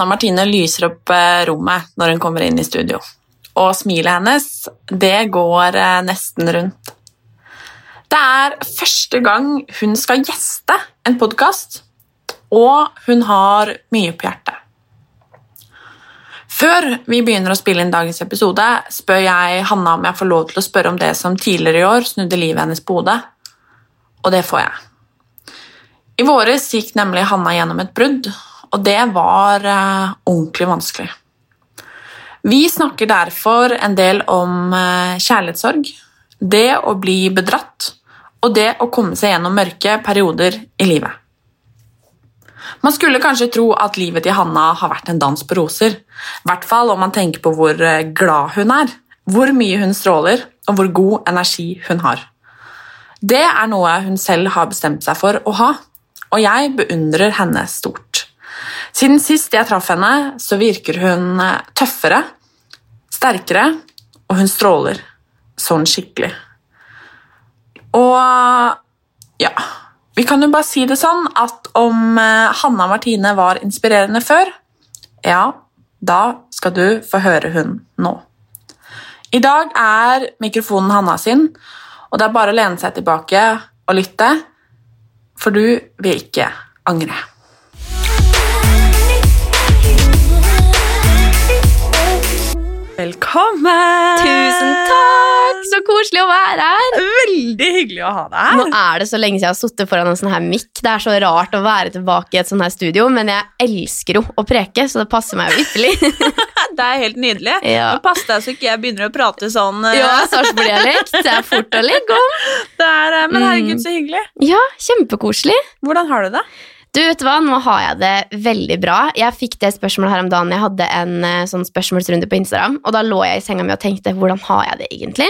Hanna Martine lyser opp eh, rommet når hun kommer inn i studio. Og smilet hennes, det går eh, nesten rundt. Det er første gang hun skal gjeste en podkast, og hun har mye på hjertet. Før vi begynner å spille inn dagens episode, spør jeg Hanna om jeg får lov til å spørre om det som tidligere i år snudde livet hennes på hodet. Og det får jeg. I våres gikk nemlig Hanna gjennom et brudd, og det var eh, ordentlig vanskelig. Vi snakker derfor en del om eh, kjærlighetssorg, det å bli bedratt og det å komme seg gjennom mørke perioder i livet. Man skulle kanskje tro at livet til Hanna har vært en dans på roser, i hvert fall om man tenker på hvor eh, glad hun er, hvor mye hun stråler og hvor god energi hun har. Det er noe hun selv har bestemt seg for å ha, og jeg beundrer henne stort. Siden sist jeg traff henne, så virker hun eh, tøffere, sterkere, og hun stråler sånn skikkelig. Og ja Vi kan jo bare si det sånn at om eh, Hanna Martine var inspirerende før, ja, da skal du få høre hun nå. I dag er mikrofonen Hanna sin, og det er bare å lene seg tilbake og lytte, for du vil ikke angre. Velkommen! Tusen takk! Så koselig å være her. Veldig hyggelig å ha deg Nå er det så lenge siden jeg har sittet foran en sånn her mikk. Det er så rart å være tilbake i et sånt her studio, men jeg elsker jo å preke, så det passer meg jo ypperlig. Det er helt nydelig. Ja. Nå Pass deg så ikke jeg begynner å prate sånn. eh, Ja, Sarpsborg-dialekt. Det er fort å legge om. Det er, eh, men Mm. herregud, så hyggelig. Ja, kjempekoselig. Hvordan har du det? Du, vet hva, nå har jeg det veldig bra. Jeg fikk det spørsmålet her om dagen. Jeg hadde en eh, sånn spørsmålsrunde på Instagram, og da lå jeg i senga mi og tenkte hvordan har jeg det egentlig?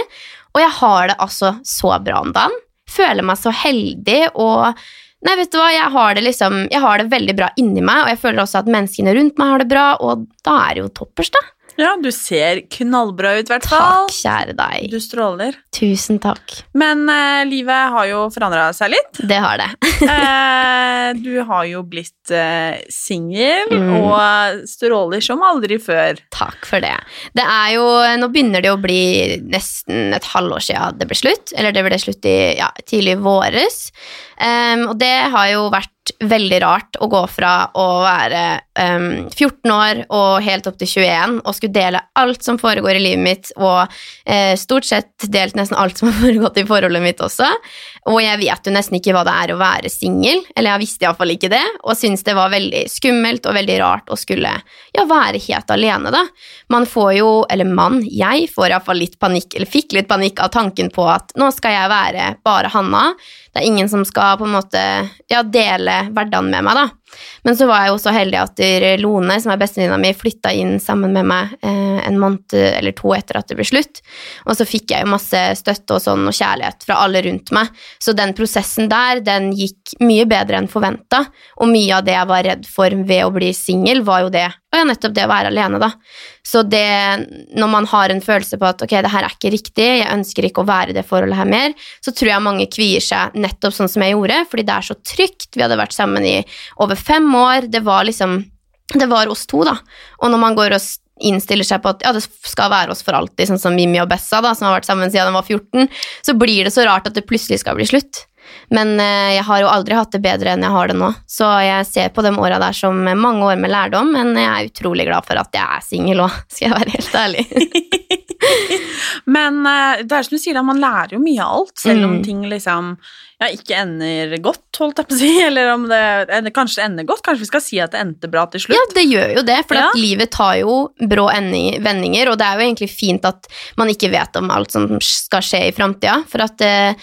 Og jeg har det altså så bra om dagen. Føler meg så heldig og Nei, vet du hva, jeg har det liksom Jeg har det veldig bra inni meg, og jeg føler også at menneskene rundt meg har det bra, og da er det jo toppers, da. Ja, du ser knallbra ut, i hvert fall. Takk, kjære deg. Du stråler. Tusen takk. Men eh, livet har jo forandra seg litt. Det har det. Eh, du har jo blitt uh, singel Mm. og stråler som aldri før. Takk for det. Det er jo, Nå begynner det å bli nesten et halvår siden det ble slutt. Eller det ble slutt i ja, tidlig våres. Um, og det har jo vært veldig rart å gå fra å være um, 14 år og helt opp til 21 og skulle dele alt som foregår i livet mitt, og uh, stort sett delt nesten alt som har foregått i forholdet mitt også. Og jeg vet jo nesten ikke hva det er å være singel, eller jeg visste iallfall ikke det, og syntes det var veldig skummelt og veldig rart å skulle ja, være helt alene, da. Man får jo, eller mann, jeg får iallfall litt panikk, eller fikk litt panikk av tanken på at nå skal jeg være bare Hanna. Det er ingen som skal på en måte ja, dele hverdagen med meg, da. Men så var jeg jo så heldig at Lone, som er bestevenninna mi, flytta inn sammen med meg eh, en måned eller to etter at det ble slutt. Og så fikk jeg jo masse støtte og sånn og kjærlighet fra alle rundt meg. Så den prosessen der, den gikk mye bedre enn forventa. Og mye av det jeg var redd for ved å bli singel, var jo det og ja, nettopp det å være alene, da. Så det, når man har en følelse på at ok, det her er ikke riktig, jeg ønsker ikke å være i det forholdet her mer, så tror jeg mange kvier seg nettopp sånn som jeg gjorde, fordi det er så trygt. Vi hadde vært sammen i over fem år. Det var liksom Det var oss to, da. Og når man går og innstiller seg på at ja, det skal være oss for alltid, sånn som Mimmi og Bessa, da, som har vært sammen siden de var 14, så blir det så rart at det plutselig skal bli slutt. Men eh, jeg har jo aldri hatt det bedre enn jeg har det nå, så jeg ser på de åra der som mange år med lærdom, men jeg er utrolig glad for at jeg er singel òg, skal jeg være helt ærlig. Men eh, det er som du sier, da, man lærer jo mye av alt, selv om Mm. ting liksom ja, ikke ender godt, holdt jeg på å si. Eller om det kanskje ender godt. Kanskje vi skal si at det endte bra til slutt. Ja, det gjør jo det, for Ja. livet tar jo brå vendinger, og det er jo egentlig fint at man ikke vet om alt som skal skje i framtida, for at eh,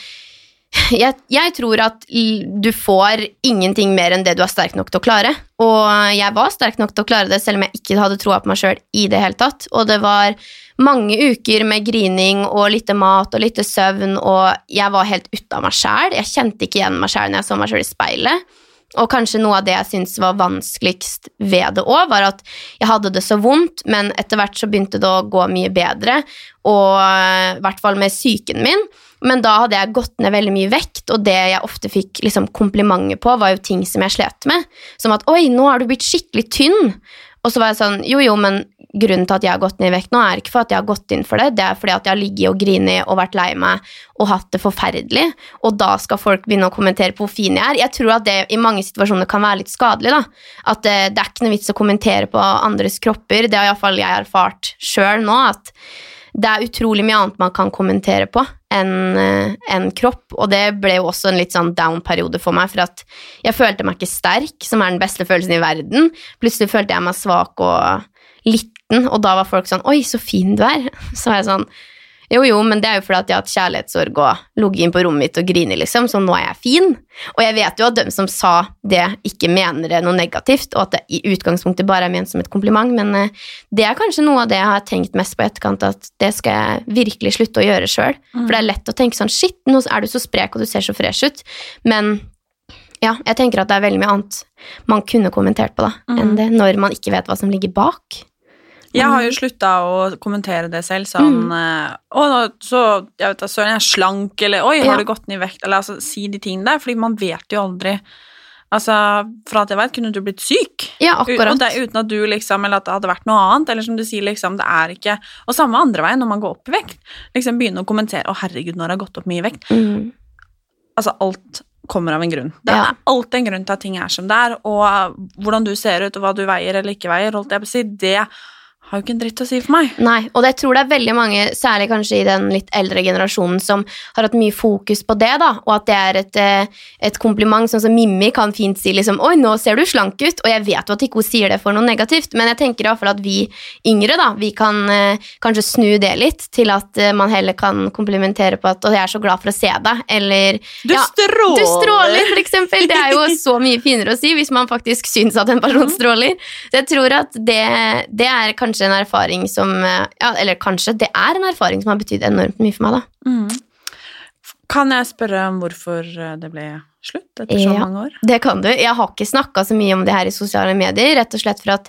jeg, jeg tror at du får ingenting mer enn det du er sterk nok til å klare. Og jeg var sterk nok til å klare det, selv om jeg ikke hadde troa på meg sjøl i det hele tatt. Og det var mange uker med grining og lite mat og lite søvn, og jeg var helt ute av meg sjæl. Jeg kjente ikke igjen meg sjæl når jeg så meg sjøl i speilet. Og kanskje noe av det jeg syntes var vanskeligst ved det òg, var at jeg hadde det så vondt, men etter hvert så begynte det å gå mye bedre, og i hvert fall med psyken min. Men da hadde jeg gått ned veldig mye vekt, og det jeg ofte fikk liksom komplimenter på, var jo ting som jeg slet med. Som at 'oi, nå har du blitt skikkelig tynn'. Og så var jeg sånn Jo, jo, men grunnen til at jeg har gått ned i vekt nå, er ikke for at jeg har gått inn for det, det er fordi at jeg har ligget og grinet og vært lei meg og hatt det forferdelig, og da skal folk begynne å kommentere på hvor fin jeg er. Jeg tror at det i mange situasjoner kan være litt skadelig, da. At det, det er ikke noe vits å kommentere på andres kropper. Det har iallfall jeg erfart sjøl nå, at det er utrolig mye annet man kan kommentere på enn en kropp, og det ble jo også en litt sånn down-periode for meg, for at jeg følte meg ikke sterk, som er den beste følelsen i verden. Plutselig følte jeg meg svak og liten, og da var folk sånn 'oi, så fin du er'. Så var jeg sånn jo, jo, men det er jo fordi at jeg har hatt kjærlighetssorg og ligget inn på rommet mitt og griner, liksom, så nå er jeg fin. Og jeg vet jo at de som sa det, ikke mener det noe negativt, og at det i utgangspunktet bare er ment som et kompliment, men eh, det er kanskje noe av det jeg har tenkt mest på i etterkant, at det skal jeg virkelig slutte å gjøre sjøl. For det er lett å tenke sånn shit, nå er du så sprek og du ser så fresh ut, men ja, jeg tenker at det er veldig mye annet man kunne kommentert på da, enn det, når man ikke vet hva som ligger bak. Jeg har jo slutta å kommentere det selv, sånn Mm. eh, Å, så jeg vet da, søren, jeg er slank, eller Oi, har Ja. du gått ned i vekt? Eller altså, si de tingene der, fordi man vet jo aldri Altså, fra at jeg vet, kunne du blitt syk. Ja, akkurat. Og det uten at du liksom, eller at det hadde vært noe annet, eller som du sier, liksom, det er ikke Og samme andre veien, når man går opp i vekt. Liksom begynne å kommentere 'Å, herregud, når jeg har gått opp mye i vekt'. Mm. Altså, alt kommer av en grunn. Det Ja. er alltid en grunn til at ting er som det er, og hvordan du ser ut, og hva du veier eller ikke veier, holdt jeg på å si, det har jo ikke en dritt å si for meg. Nei, og jeg tror det er veldig mange, særlig kanskje i den litt eldre generasjonen, som har hatt mye fokus på det, da, og at det er et, eh, et kompliment, sånn som Mimmi kan fint si liksom 'oi, nå ser du slank ut', og jeg vet jo at ikke hun sier det for noe negativt, men jeg tenker i hvert fall at vi yngre, da, vi kan eh, kanskje snu det litt, til at eh, man heller kan komplimentere på at 'å, jeg er så glad for å se deg', eller Du ja, stråler! du stråler, for eksempel. Det er jo så mye finere å si hvis man faktisk syns at en person stråler. Så jeg tror at det, det er kanskje en erfaring som eh, Ja, eller kanskje, det er en erfaring som har betydd enormt mye for meg, da. Mm. Kan jeg spørre om hvorfor eh, det ble slutt etter så Ja. mange år? Det kan du. Jeg har ikke snakka så mye om det her i sosiale medier, rett og slett for at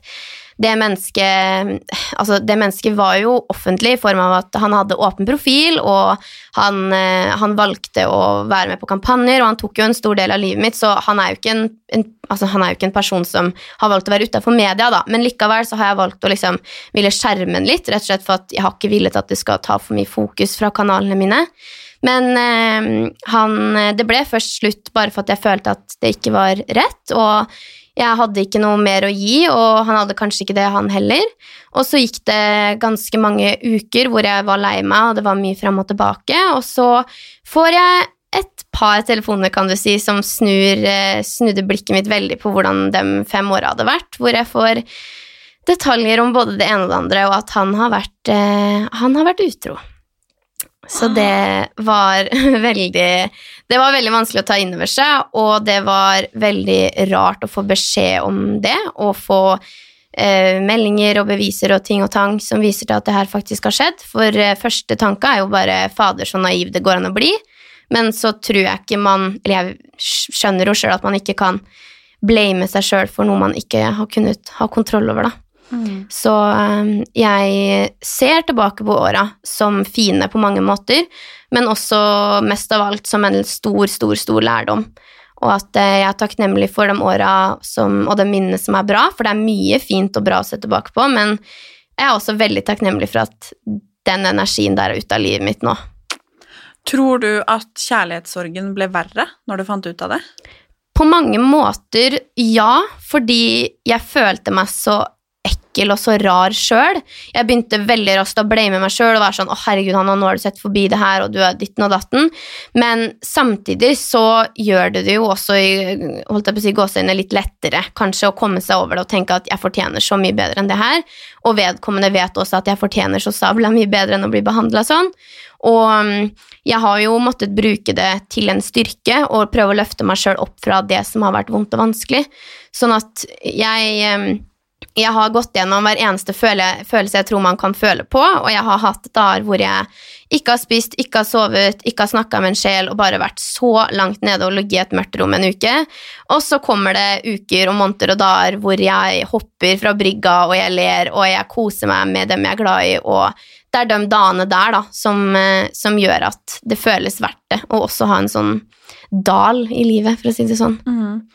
det mennesket Altså, det mennesket var jo offentlig i form av at han hadde åpen profil, og han, eh, han valgte å være med på kampanjer, og han tok jo en stor del av livet mitt, så han er jo ikke en, en, altså, jo ikke en person som har valgt å være utafor media, da. Men likevel så har jeg valgt å liksom ville skjerme den litt, rett og slett for at jeg har ikke villet at det skal ta for mye fokus fra kanalene mine. Men øh, han, det ble først slutt bare for at jeg følte at det ikke var rett, og jeg hadde ikke noe mer å gi, og han hadde kanskje ikke det, han heller. Og så gikk det ganske mange uker hvor jeg var lei meg, og det var mye fram og tilbake, og så får jeg et par telefoner, kan du si, som snur, eh, snudde blikket mitt veldig på hvordan de fem åra hadde vært, hvor jeg får detaljer om både det ene og det andre, og at han har vært, eh, han har vært utro. Så det var veldig Det var veldig vanskelig å ta inn over seg, og det var veldig rart å få beskjed om det, og få eh, meldinger og beviser og ting og tang som viser til at det her faktisk har skjedd. For eh, første tanke er jo bare 'fader, så naiv det går an å bli', men så tror jeg ikke man Eller jeg skjønner jo sjøl at man ikke kan blame seg sjøl for noe man ikke har kunnet ha kontroll over, da. Så um, jeg ser tilbake på åra som fine på mange måter, men også mest av alt som en stor, stor, stor lærdom. Og at eh, jeg er takknemlig for de åra og de minnene som er bra, for det er mye fint og bra å se tilbake på, men jeg er også veldig takknemlig for at den energien der er ute av livet mitt nå. Tror du at kjærlighetssorgen ble verre når du fant ut av det? På mange måter ja, fordi jeg følte meg så ekkel og så rar sjøl. Jeg begynte veldig raskt å blame meg sjøl og være sånn 'Å, herregud, Hanna, nå har du sett forbi det her, og du er ditten og datten'. Men samtidig så gjør det det jo også i holdt jeg på å si, gåseøynene litt lettere kanskje å komme seg over det og tenke at jeg fortjener så mye bedre enn det her. Og vedkommende vet også at jeg fortjener så sabla mye bedre enn å bli behandla sånn. Og mm, jeg har jo måttet bruke det til en styrke og prøve å løfte meg sjøl opp fra det som har vært vondt og vanskelig. Sånn at jeg mm, jeg har gått gjennom hver eneste føle, følelse jeg tror man kan føle på, og jeg har hatt dager hvor jeg ikke har spist, ikke har sovet, ikke har snakka med en sjel og bare vært så langt nede og ligget i et mørkt rom en uke. Og så kommer det uker og måneder og dager hvor jeg hopper fra brygga, og jeg ler, og jeg koser meg med dem jeg er glad i, og det er de dagene der da, som, eh, som gjør at det føles verdt det, å også ha en sånn dal i livet, for å si det sånn. Mm.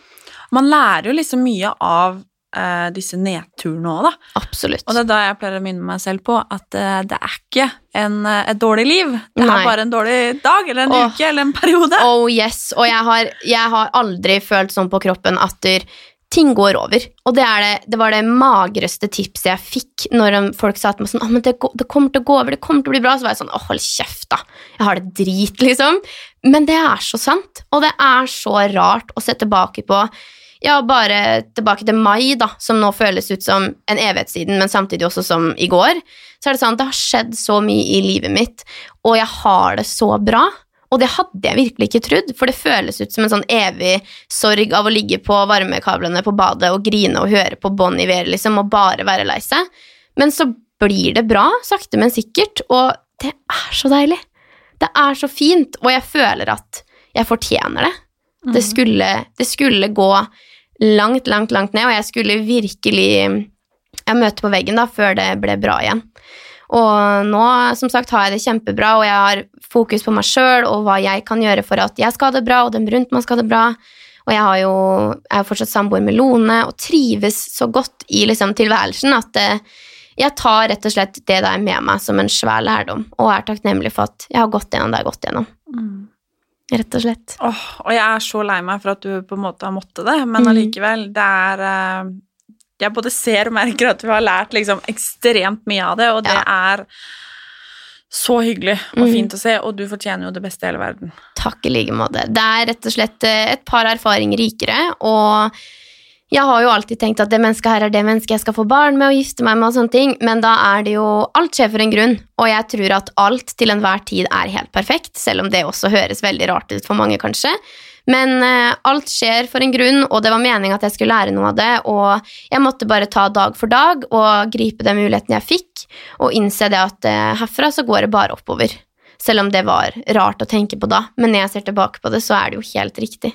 Man lærer jo liksom mye av eh, disse nedturene òg, da. Absolutt. Og det er da jeg pleier å minne meg selv på at uh, det er ikke en, uh, et dårlig liv. Det er bare en dårlig dag eller en oh. uke eller en periode. Oh yes, og jeg har, jeg har aldri følt sånn på kroppen at der, ting går over. Og det, det, det var det magreste tipset jeg fikk når folk sa til meg sånn oh, men det, det kommer til å gå over, det kommer til å bli bra. Så var jeg sånn Å, hold kjeft, da. Jeg har det drit, liksom. Men det er så sant. Og det er så rart å se tilbake på ja, bare tilbake til mai, da, som nå føles ut som en evighet siden, men samtidig også som i går. Så er det sånn, at det har skjedd så mye i livet mitt, og jeg har det så bra. Og det hadde jeg virkelig ikke trodd, for det føles ut som en sånn evig sorg av å ligge på varmekablene på badet og grine og høre på Bon Iver, liksom, og bare være lei seg. Men så blir det bra, sakte, men sikkert, og det er så deilig. Det er så fint, og jeg føler at jeg fortjener det. Det skulle, det skulle gå langt, langt, langt ned, og jeg skulle virkelig jeg møte på veggen da, før det ble bra igjen. Og nå, som sagt, har jeg det kjempebra, og jeg har fokus på meg sjøl og hva jeg kan gjøre for at jeg skal ha det bra, og dem rundt meg skal ha det bra. Og jeg har jo jeg er fortsatt samboer med Lone og trives så godt i liksom, tilværelsen at eh, jeg tar rett og slett det der med meg som en svær lærdom, og er takknemlig for at jeg har gått gjennom det jeg har gått gjennom. Mm. Rett og slett. Åh, og jeg er så lei meg for at du på en måte har måttet det, men Mhm. allikevel, det er eh, Jeg både ser og merker at du har lært liksom ekstremt mye av det, og det er så hyggelig og Mhm. fint å se, og du fortjener jo det beste i hele verden. Takk i like måte. Det er rett og slett eh, et par erfaringer rikere, og jeg har jo alltid tenkt at det mennesket her er det mennesket jeg skal få barn med og gifte meg med, og sånne ting, men da er det jo Alt skjer for en grunn, og jeg tror at alt til enhver tid er helt perfekt, selv om det også høres veldig rart ut for mange, kanskje. Men eh, alt skjer for en grunn, og det var meningen at jeg skulle lære noe av det, og jeg måtte bare ta dag for dag og gripe den muligheten jeg fikk, og innse det at eh, herfra så går det bare oppover. Selv om det var rart å tenke på da, men når jeg ser tilbake på det, så er det jo helt riktig.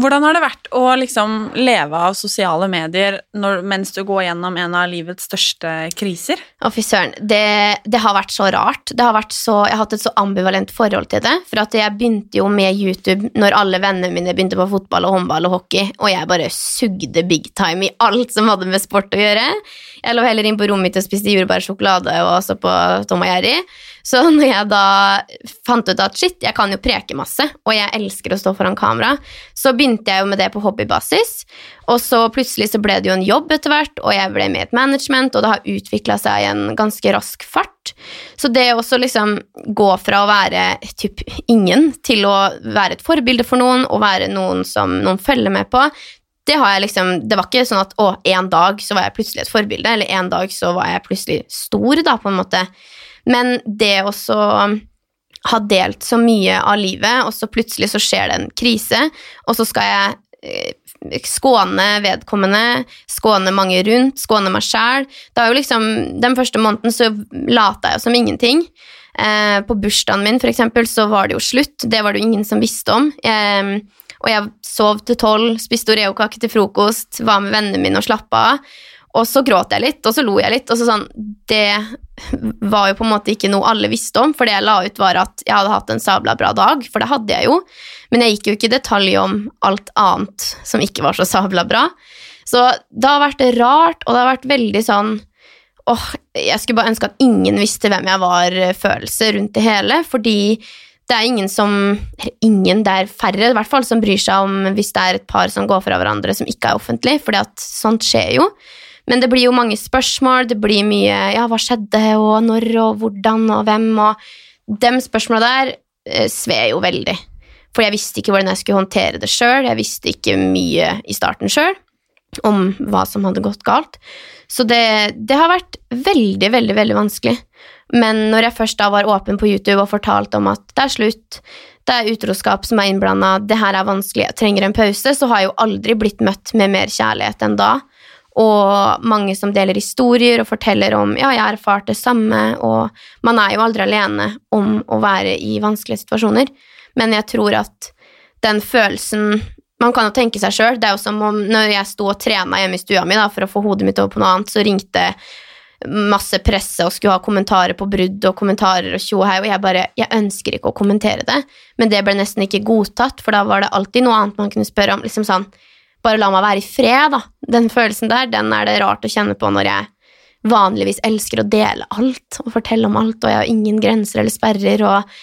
Hvordan har det vært å liksom leve av sosiale medier når, mens du går gjennom en av livets største kriser? Å, fy søren. Det, har vært så rart. Vært så, jeg har hatt et så ambivalent forhold til det. For jeg begynte jo med YouTube når alle vennene mine begynte på fotball og håndball og hockey, og jeg bare sugde big time i alt som hadde med sport å gjøre. Jeg lå heller inn på rommet mitt og spiste jordbærsjokolade og så på Tom og Jerry. Så når jeg da fant ut at shit, jeg kan jo preke masse, og jeg elsker å stå foran kamera, så begynte jeg jo med det på hobbybasis. Og så plutselig så ble det jo en jobb etter hvert, og jeg ble med i et management, og det har utvikla seg i en ganske rask fart. Så det å også liksom gå fra å være typ ingen til å være et forbilde for noen, og være noen som noen følger med på, det liksom, det var ikke sånn at å, en dag så var jeg plutselig et forbilde, eller en dag så var jeg plutselig stor, da, på en måte. Men det å ha delt så mye av livet, og så plutselig så skjer det en krise, og så skal jeg eh, skåne vedkommende, skåne mange rundt, skåne meg sjæl. Den første måneden så lata jeg som ingenting. Eh, på bursdagen min for eksempel, så var det jo slutt. Det var det jo ingen som visste om. Og jeg sov til tolv, spiste Oreo-kake til frokost, var med vennene mine og slappa av. Og så gråt jeg litt, og så lo jeg litt. og så sånn, Det var jo på en måte ikke noe alle visste om, for det jeg la ut, var at jeg hadde hatt en sabla bra dag, for det hadde jeg jo. Men jeg gikk jo ikke i detalj om alt annet som ikke var så sabla bra. Så det har vært rart, og det har vært veldig sånn åh, Jeg skulle bare ønske at ingen visste hvem jeg var, følelse rundt det hele, fordi det er ingen som ingen, det er færre i hvert fall som bryr seg om hvis det er et par som går fra hverandre som ikke er offentlig, for sånt skjer jo. Men det blir jo mange spørsmål, det blir mye ja, hva skjedde, og når, og hvordan, og hvem, og de spørsmåla der eh, sved jo veldig. For jeg visste ikke hvordan jeg skulle håndtere det sjøl, jeg visste ikke mye i starten sjøl om hva som hadde gått galt. Så det, det har vært veldig, veldig, veldig vanskelig. Men når jeg først da var åpen på YouTube og fortalte om at det er slutt, det er utroskap som er innblanda, det her er vanskelig, jeg trenger en pause, så har jeg jo aldri blitt møtt med mer kjærlighet enn da. Og mange som deler historier og forteller om ja, jeg har erfart det samme, og man er jo aldri alene om å være i vanskelige situasjoner. Men jeg tror at den følelsen Man kan jo tenke seg sjøl. Det er jo som om når jeg sto og trena hjemme i stua mi da, for å få hodet mitt over på noe annet, så ringte masse presse og skulle ha kommentarer på brudd og kommentarer og tjo hei, og jeg bare Jeg ønsker ikke å kommentere det, men det ble nesten ikke godtatt, for da var det alltid noe annet man kunne spørre om. liksom sånn Bare la meg være i fred, da. Den følelsen der, den er det rart å kjenne på når jeg vanligvis elsker å dele alt og fortelle om alt, og jeg har ingen grenser eller sperrer, og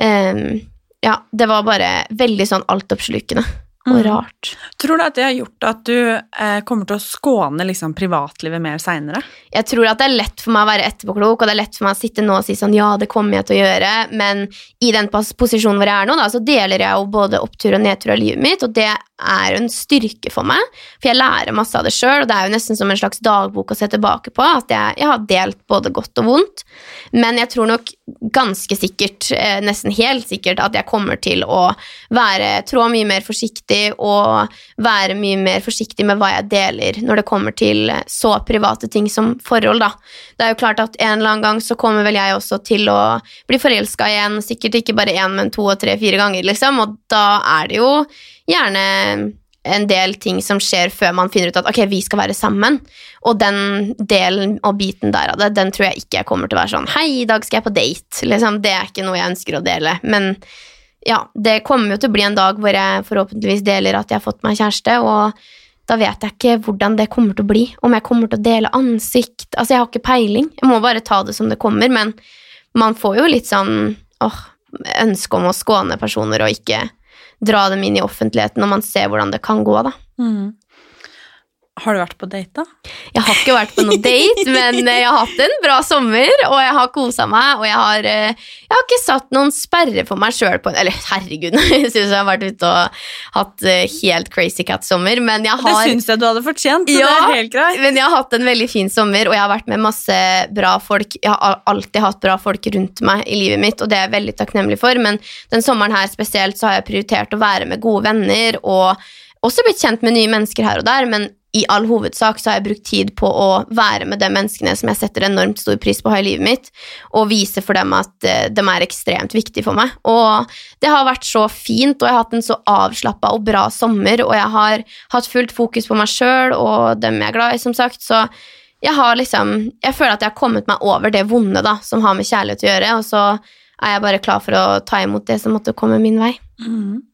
um, Ja, det var bare veldig sånn altoppslukende og Mm. rart. Tror du at det har gjort at du eh, kommer til å skåne liksom, privatlivet mer seinere? Jeg tror at det er lett for meg å være etterpåklok, og det er lett for meg å sitte nå og si sånn ja, det kommer jeg til å gjøre, men i den posisjonen hvor jeg er nå, da, så deler jeg jo både opptur og nedtur av livet mitt, og det er en styrke for meg, for jeg lærer masse av det sjøl, og det er jo nesten som en slags dagbok å se tilbake på, at jeg, jeg har delt både godt og vondt, men jeg tror nok ganske sikkert, eh, nesten helt sikkert, at jeg kommer til å være, trå mye mer forsiktig og være mye mer forsiktig med hva jeg deler når det kommer til så private ting som forhold, da. Det er jo klart at en eller annen gang så kommer vel jeg også til å bli forelska igjen, sikkert ikke bare én, men to og tre, fire ganger, liksom, og da er det jo gjerne en del ting som skjer før man finner ut at ok, vi skal være sammen. Og den delen og biten der av det, den tror jeg ikke jeg kommer til å være sånn hei, i dag skal jeg på date. Liksom, det er ikke noe jeg ønsker å dele. Men ja, det kommer jo til å bli en dag hvor jeg forhåpentligvis deler at jeg har fått meg kjæreste, og da vet jeg ikke hvordan det kommer til å bli. Om jeg kommer til å dele ansikt Altså, jeg har ikke peiling. Jeg må bare ta det som det kommer, men man får jo litt sånn åh, ønske om å skåne personer og ikke dra dem inn i offentligheten når man ser hvordan det kan gå, da. Har du vært på date, da? Jeg har ikke vært på noen date, men eh, jeg har hatt en bra sommer, og jeg har kosa meg, og jeg har, eh, jeg har ikke satt noen sperre for meg sjøl på en Eller herregud, jeg syns jeg har vært ute og hatt eh, helt crazy cat-sommer, men jeg har Det syns jeg du hadde fortjent, så Ja. det er helt greit. men jeg har hatt en veldig fin sommer, og jeg har vært med masse bra folk. Jeg har alltid hatt bra folk rundt meg i livet mitt, og det er jeg veldig takknemlig for. Men den sommeren her spesielt så har jeg prioritert å være med gode venner, og også blitt kjent med nye mennesker her og der, men i all hovedsak så har jeg brukt tid på å være med de menneskene som jeg setter enormt stor pris på å ha i livet mitt, og vise for dem at eh, de er ekstremt viktige for meg. Og det har vært så fint, og jeg har hatt en så avslappa og bra sommer, og jeg har hatt fullt fokus på meg sjøl og dem jeg er glad i, som sagt, så jeg har liksom Jeg føler at jeg har kommet meg over det vonde da, som har med kjærlighet å gjøre, og så er jeg bare klar for å ta imot det som måtte komme min vei. Mhm.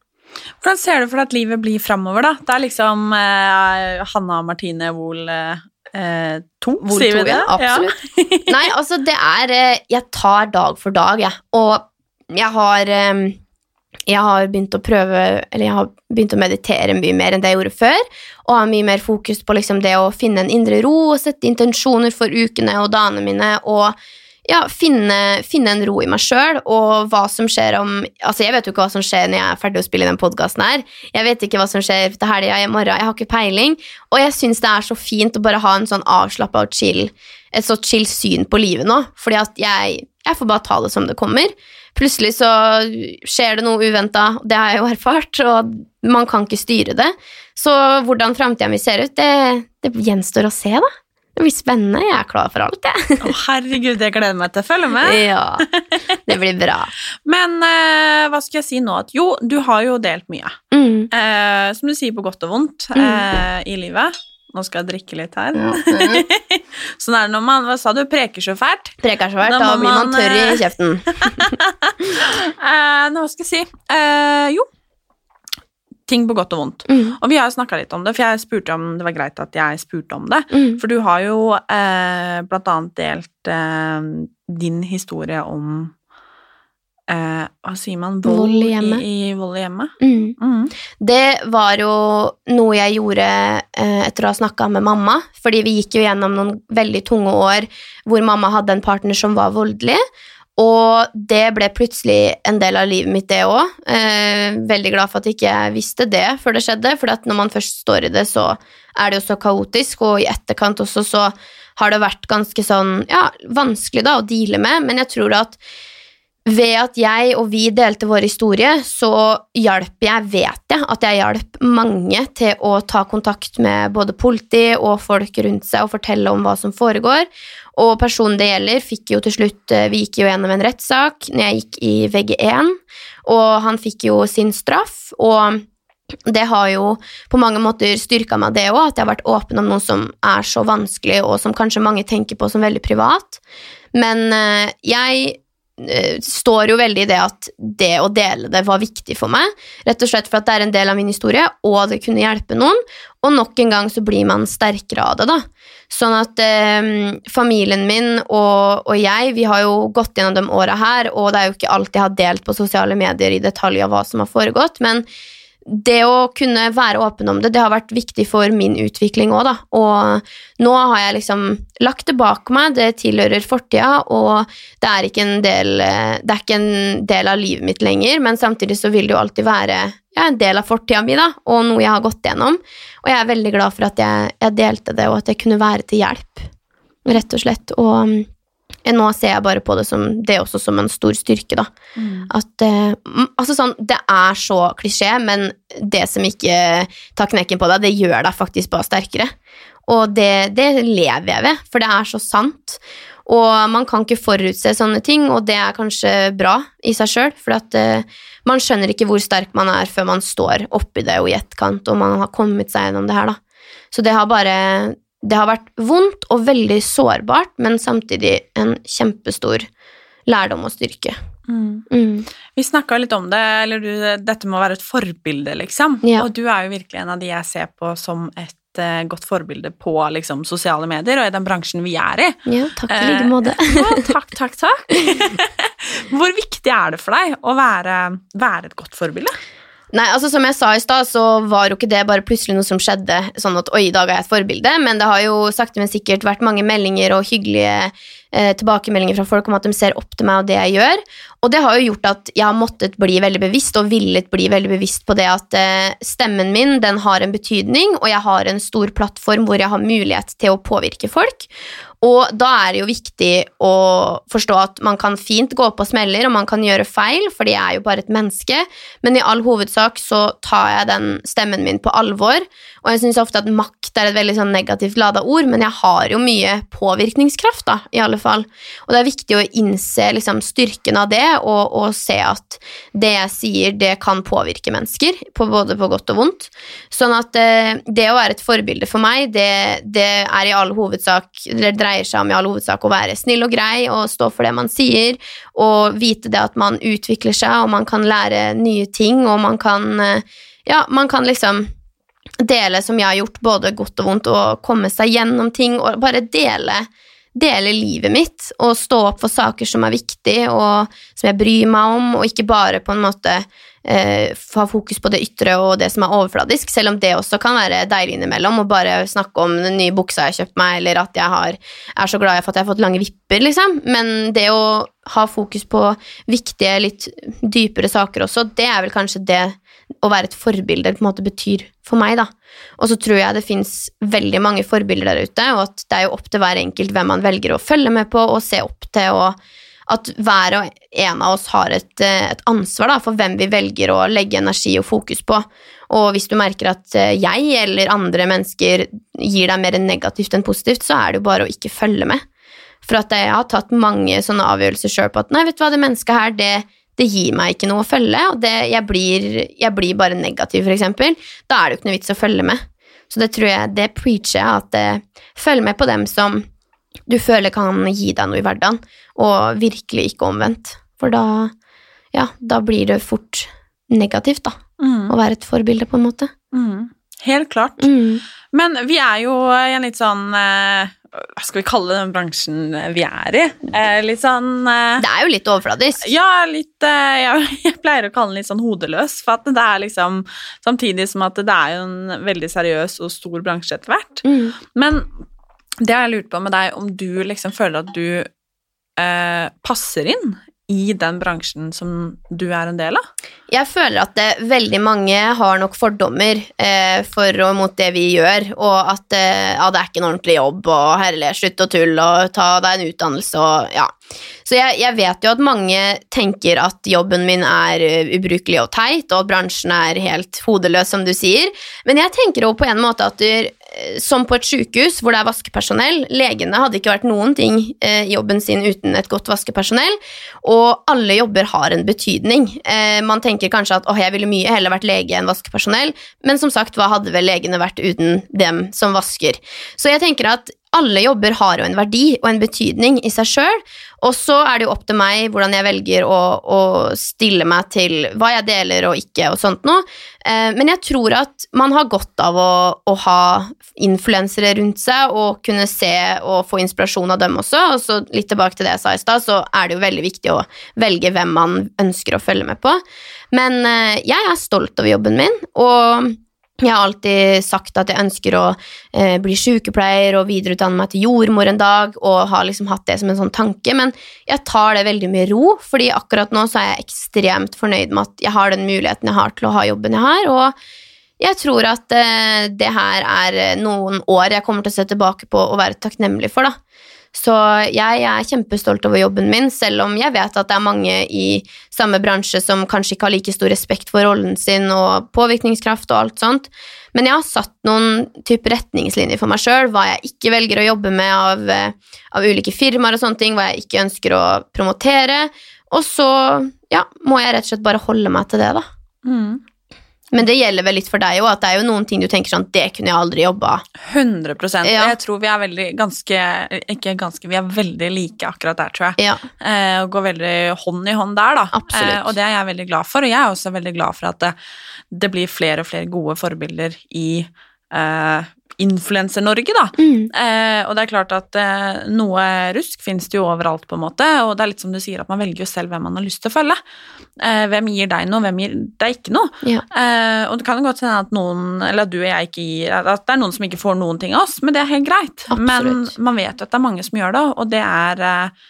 Hvordan ser du for deg at livet blir framover, da? Det er liksom eh, Hanna Martine Wohl eh, to, Wohl sier vi det? Ja, Absolutt. Nei, altså, det er eh, Jeg tar dag for dag, jeg. Og jeg har eh, jeg har begynt å prøve Eller jeg har begynt å meditere mye mer enn det jeg gjorde før. Og har mye mer fokus på liksom det å finne en indre ro og sette intensjoner for ukene og dagene mine. Og ja, finne, finne en ro i meg sjøl, og hva som skjer om Altså, jeg vet jo ikke hva som skjer når jeg er ferdig å spille den podkasten her. Jeg vet ikke hva som skjer til helga i morgen. Jeg har ikke peiling. Og jeg syns det er så fint å bare ha en sånn avslappa og chill et så chill syn på livet nå, fordi at jeg, jeg får bare ta det som det kommer. Plutselig så skjer det noe uventa, det har jeg jo erfart, og man kan ikke styre det. Så hvordan framtida mi ser ut, det, det gjenstår å se, da. Det blir spennende. Jeg er klar for alt, jeg. Å, herregud, jeg gleder meg til å følge med. Ja, det blir bra. Men eh, hva skal jeg si nå? At jo, du har jo delt mye. Mm. Eh, som du sier, på godt og vondt eh, i livet. Nå skal jeg drikke litt her. Mm. sånn er det når man Hva sa du? Preker så fælt? Preker så fælt, Da da, blir man man, tørr i eh, kjeften. Eh, nå, hva skal jeg si? Eh, jo. Ting på godt og vondt. Mm. Og vi har jo snakka litt om det, for jeg spurte om det var greit at jeg spurte om det. Mm. For du har jo eh, blant annet delt eh, din historie om eh, Hva sier man? Vold i i, hjemmet. i vold i hjemmet. Mm. Mm. Det var jo noe jeg gjorde eh, etter å ha snakka med mamma. Fordi vi gikk jo gjennom noen veldig tunge år hvor mamma hadde en partner som var voldelig. Og det ble plutselig en del av livet mitt, det òg. Eh, veldig glad for at ikke jeg visste det før det skjedde. For når man først står i det, så er det jo så kaotisk, og i etterkant også så har det vært ganske sånn ja, vanskelig da å deale med. Men jeg tror at ved at jeg og vi delte vår historie, så hjalp jeg, vet jeg, at jeg hjalp mange til å ta kontakt med både politi og folk rundt seg og fortelle om hva som foregår. Og personen det gjelder, fikk jo til slutt eh, Vi gikk jo gjennom en rettssak når jeg gikk i VG1, og han fikk jo sin straff. og det har jo på mange måter styrka meg, det òg, at jeg har vært åpen om noe som er så vanskelig, og som kanskje mange tenker på som veldig privat. Men eh, jeg står jo veldig i det at det å dele det var viktig for meg. Rett og slett for at det er en del av min historie, og det kunne hjelpe noen. Og nok en gang så blir man sterkere av det, da. Sånn at eh, familien min og, og jeg, vi har jo gått gjennom de åra her, og det er jo ikke alt jeg har delt på sosiale medier i detalj av hva som har foregått, men det å kunne være åpen om det, det har vært viktig for min utvikling òg, da. Og nå har jeg liksom lagt det bak meg, det tilhører fortida, og det er ikke en del Det er ikke en del av livet mitt lenger, men samtidig så vil det jo alltid være ja, en del av fortida mi, da, og noe jeg har gått gjennom. Og jeg er veldig glad for at jeg, jeg delte det, og at jeg kunne være til hjelp, rett og slett. Og nå ser jeg bare på det som det også som en stor styrke, da. At eh, mm, Altså sånn, det er så klisjé, men det som ikke tar knekken på deg, det gjør deg faktisk bare sterkere. Og det, det lever jeg ved, for det er så sant. Og man kan ikke forutse sånne ting, og det er kanskje bra i seg sjøl, for at uh, man skjønner ikke hvor sterk man er før man står oppi det og i etterkant, og man har kommet seg gjennom det her, da. Så det har bare Det har vært vondt og veldig sårbart, men samtidig en kjempestor lærdom og styrke. Mm. Mm. Vi snakka litt om det, eller du, dette må være et forbilde, liksom. Ja. Og du er jo virkelig en av de jeg ser på som et eh, godt forbilde på liksom, sosiale medier, og i den bransjen vi er i. Ja, takk i Eh, like måte. Ja, takk, takk, takk. Hvor viktig er det for deg å være, være et godt forbilde? Nei, altså Som jeg sa i stad, så var jo ikke det bare plutselig noe som skjedde. Sånn at oi, i dag er jeg et forbilde, men det har jo sakte, men sikkert vært mange meldinger og hyggelige eh, tilbakemeldinger fra folk om at de ser opp til meg og det jeg gjør. Og det har jo gjort at jeg har måttet bli veldig bevisst og villet bli veldig bevisst på det at eh, stemmen min den har en betydning, og jeg har en stor plattform hvor jeg har mulighet til å påvirke folk. Og da er det jo viktig å forstå at man kan fint gå på smeller, og man kan gjøre feil, for jeg er jo bare et menneske, men i all hovedsak så tar jeg den stemmen min på alvor. Og jeg syns ofte at makt er et veldig sånn negativt lada ord, men jeg har jo mye påvirkningskraft, da, i alle fall. Og det er viktig å innse liksom, styrken av det, og, og se at det jeg sier, det kan påvirke mennesker, på både på godt og vondt. Sånn at eh, det å være et forbilde for meg, det, det er i all hovedsak eller dreier seg om i all hovedsak å være snill og grei og stå for det man sier, og vite det at man utvikler seg, og man kan lære nye ting, og man kan eh, Ja, man kan liksom dele som jeg har gjort, både godt og vondt, og komme seg gjennom ting, og bare dele Dele livet mitt og stå opp for saker som er viktige, og som jeg bryr meg om, og ikke bare på en måte eh, ha fokus på det ytre og det som er overfladisk, selv om det også kan være deilig innimellom, å bare snakke om den nye buksa jeg har kjøpt meg, eller at jeg har, er så glad for at jeg har fått lange vipper, liksom. Men det å ha fokus på viktige, litt dypere saker også, det er vel kanskje det å være et forbilde på en måte betyr for meg, da. Og så tror jeg det fins veldig mange forbilder der ute, og at det er jo opp til hver enkelt hvem man velger å følge med på og se opp til, og at hver og en av oss har et, eh, et ansvar da, for hvem vi velger å legge energi og fokus på. Og hvis du merker at eh, jeg eller andre mennesker gir deg mer negativt enn positivt, så er det jo bare å ikke følge med. For at jeg har tatt mange sånne avgjørelser sjøl på at nei, vet du hva, det mennesket her, det, det gir meg ikke noe å følge, og det, jeg, blir, jeg blir bare negativ, for eksempel. Da er det jo ikke noe vits å følge med. Så det tror jeg, det preacher jeg, at eh, følg med på dem som du føler kan gi deg noe i hverdagen, og virkelig ikke omvendt. For da, ja, da blir det fort negativt, da, Mm. å være et forbilde, på en måte. Mm. Helt klart. Mm. Men vi er jo i en litt sånn eh, Hva skal vi kalle den bransjen vi er i? Eh, litt sånn eh, Det er jo litt overfladisk. Ja, litt eh, jeg, jeg pleier å kalle den litt sånn hodeløs, for at det er liksom Samtidig som at det er jo en veldig seriøs og stor bransje etter hvert. Mm. Men det har jeg lurt på med deg, om du liksom føler at du eh, passer inn i den bransjen som du er en del av? Jeg føler at det, veldig mange har nok fordommer eh, for og mot det vi gjør, og at eh, ja, det er ikke en ordentlig jobb, og herlig, slutt å tulle, og ta deg en utdannelse, og ja. Så jeg, jeg vet jo at mange tenker at jobben min er eh, ubrukelig og teit, og at bransjen er helt hodeløs, som du sier, men jeg tenker jo på en måte at du, som på et sykehus hvor det er vaskepersonell, legene hadde ikke vært noen ting eh, jobben sin uten et godt vaskepersonell, og alle jobber har en betydning. Eh, man tenker kanskje at åh, jeg ville mye heller vært lege enn vaskepersonell, men som sagt, hva hadde vel legene vært uten dem som vasker? Så jeg tenker at alle jobber har jo en verdi og en betydning i seg sjøl, og så er det jo opp til meg hvordan jeg velger å, å stille meg til hva jeg deler og ikke og sånt noe. Eh, men jeg tror at man har godt av å, å ha influensere rundt seg og kunne se og få inspirasjon av dem også. Og så litt tilbake til det jeg sa i stad, så er det jo veldig viktig å velge hvem man ønsker å følge med på. Men eh, jeg er stolt over jobben min, og jeg har alltid sagt at jeg ønsker å eh, bli sykepleier og videreutdanne meg til jordmor en dag, og har liksom hatt det som en sånn tanke, men jeg tar det veldig med ro, fordi akkurat nå så er jeg ekstremt fornøyd med at jeg har den muligheten jeg har til å ha jobben jeg har, og jeg tror at eh, det her er noen år jeg kommer til å se tilbake på og være takknemlig for, da. Så jeg er kjempestolt over jobben min, selv om jeg vet at det er mange i samme bransje som kanskje ikke har like stor respekt for rollen sin og påvirkningskraft og alt sånt. Men jeg har satt noen type retningslinjer for meg sjøl, hva jeg ikke velger å jobbe med av, eh, av ulike firmaer og sånne ting, hva jeg ikke ønsker å promotere. Og så ja, må jeg rett og slett bare holde meg til det, da. Mm. Men det gjelder vel litt for deg òg, at det er jo noen ting du tenker sånn Det kunne jeg aldri jobba 100 Ja. Jeg tror vi er veldig ganske Ikke ganske, vi er veldig like akkurat der, tror jeg. Ja. Eh, og går veldig hånd i hånd der, da. Eh, og det er jeg veldig glad for. Og jeg er også veldig glad for at det, det blir flere og flere gode forbilder i eh, Influenser-Norge, da. Mm. Eh, og det er klart at eh, noe rusk finnes det jo overalt, på en måte, og det er litt som du sier, at man velger jo selv hvem man har lyst til å følge. Eh, hvem gir deg noe, hvem gir deg ikke noe? Ja. Eh, og det kan jo godt hende at noen, eller at du og jeg ikke gir At det er noen som ikke får noen ting av oss, men det er helt greit. Men man vet jo at det er mange som gjør det, og det er, eh,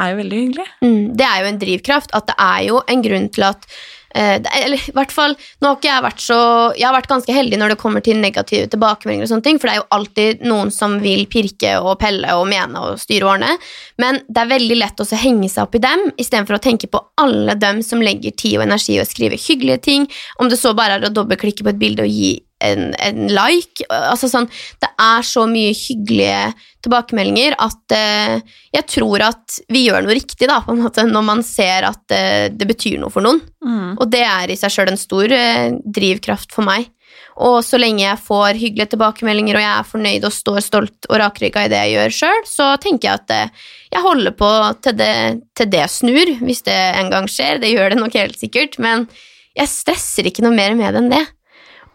er jo veldig hyggelig. Mm, det er jo en drivkraft. At det er jo en grunn til at Eller i hvert fall Nå har ikke jeg vært så Jeg har vært ganske heldig når det kommer til negative tilbakemeldinger, og sånne ting, for det er jo alltid noen som vil pirke og pelle og mene og styre ordne. Men det er veldig lett å henge seg opp i dem, istedenfor å tenke på alle dem som legger tid og energi i å skrive hyggelige ting, om det så bare er å dobbeltklikke på et bilde og gi en, en like. Altså sånn, det er så mye hyggelige tilbakemeldinger at eh, jeg tror at vi gjør noe riktig da, på en måte, når man ser at eh, det betyr noe for noen. Mm. Og det er i seg sjøl en stor eh, drivkraft for meg. Og så lenge jeg får hyggelige tilbakemeldinger og jeg er fornøyd og står stolt og rakrygga i det jeg gjør sjøl, så tenker jeg at eh, jeg holder på til det, til det snur, hvis det en gang skjer. Det gjør det nok helt sikkert, men jeg stresser ikke noe mer med det enn det.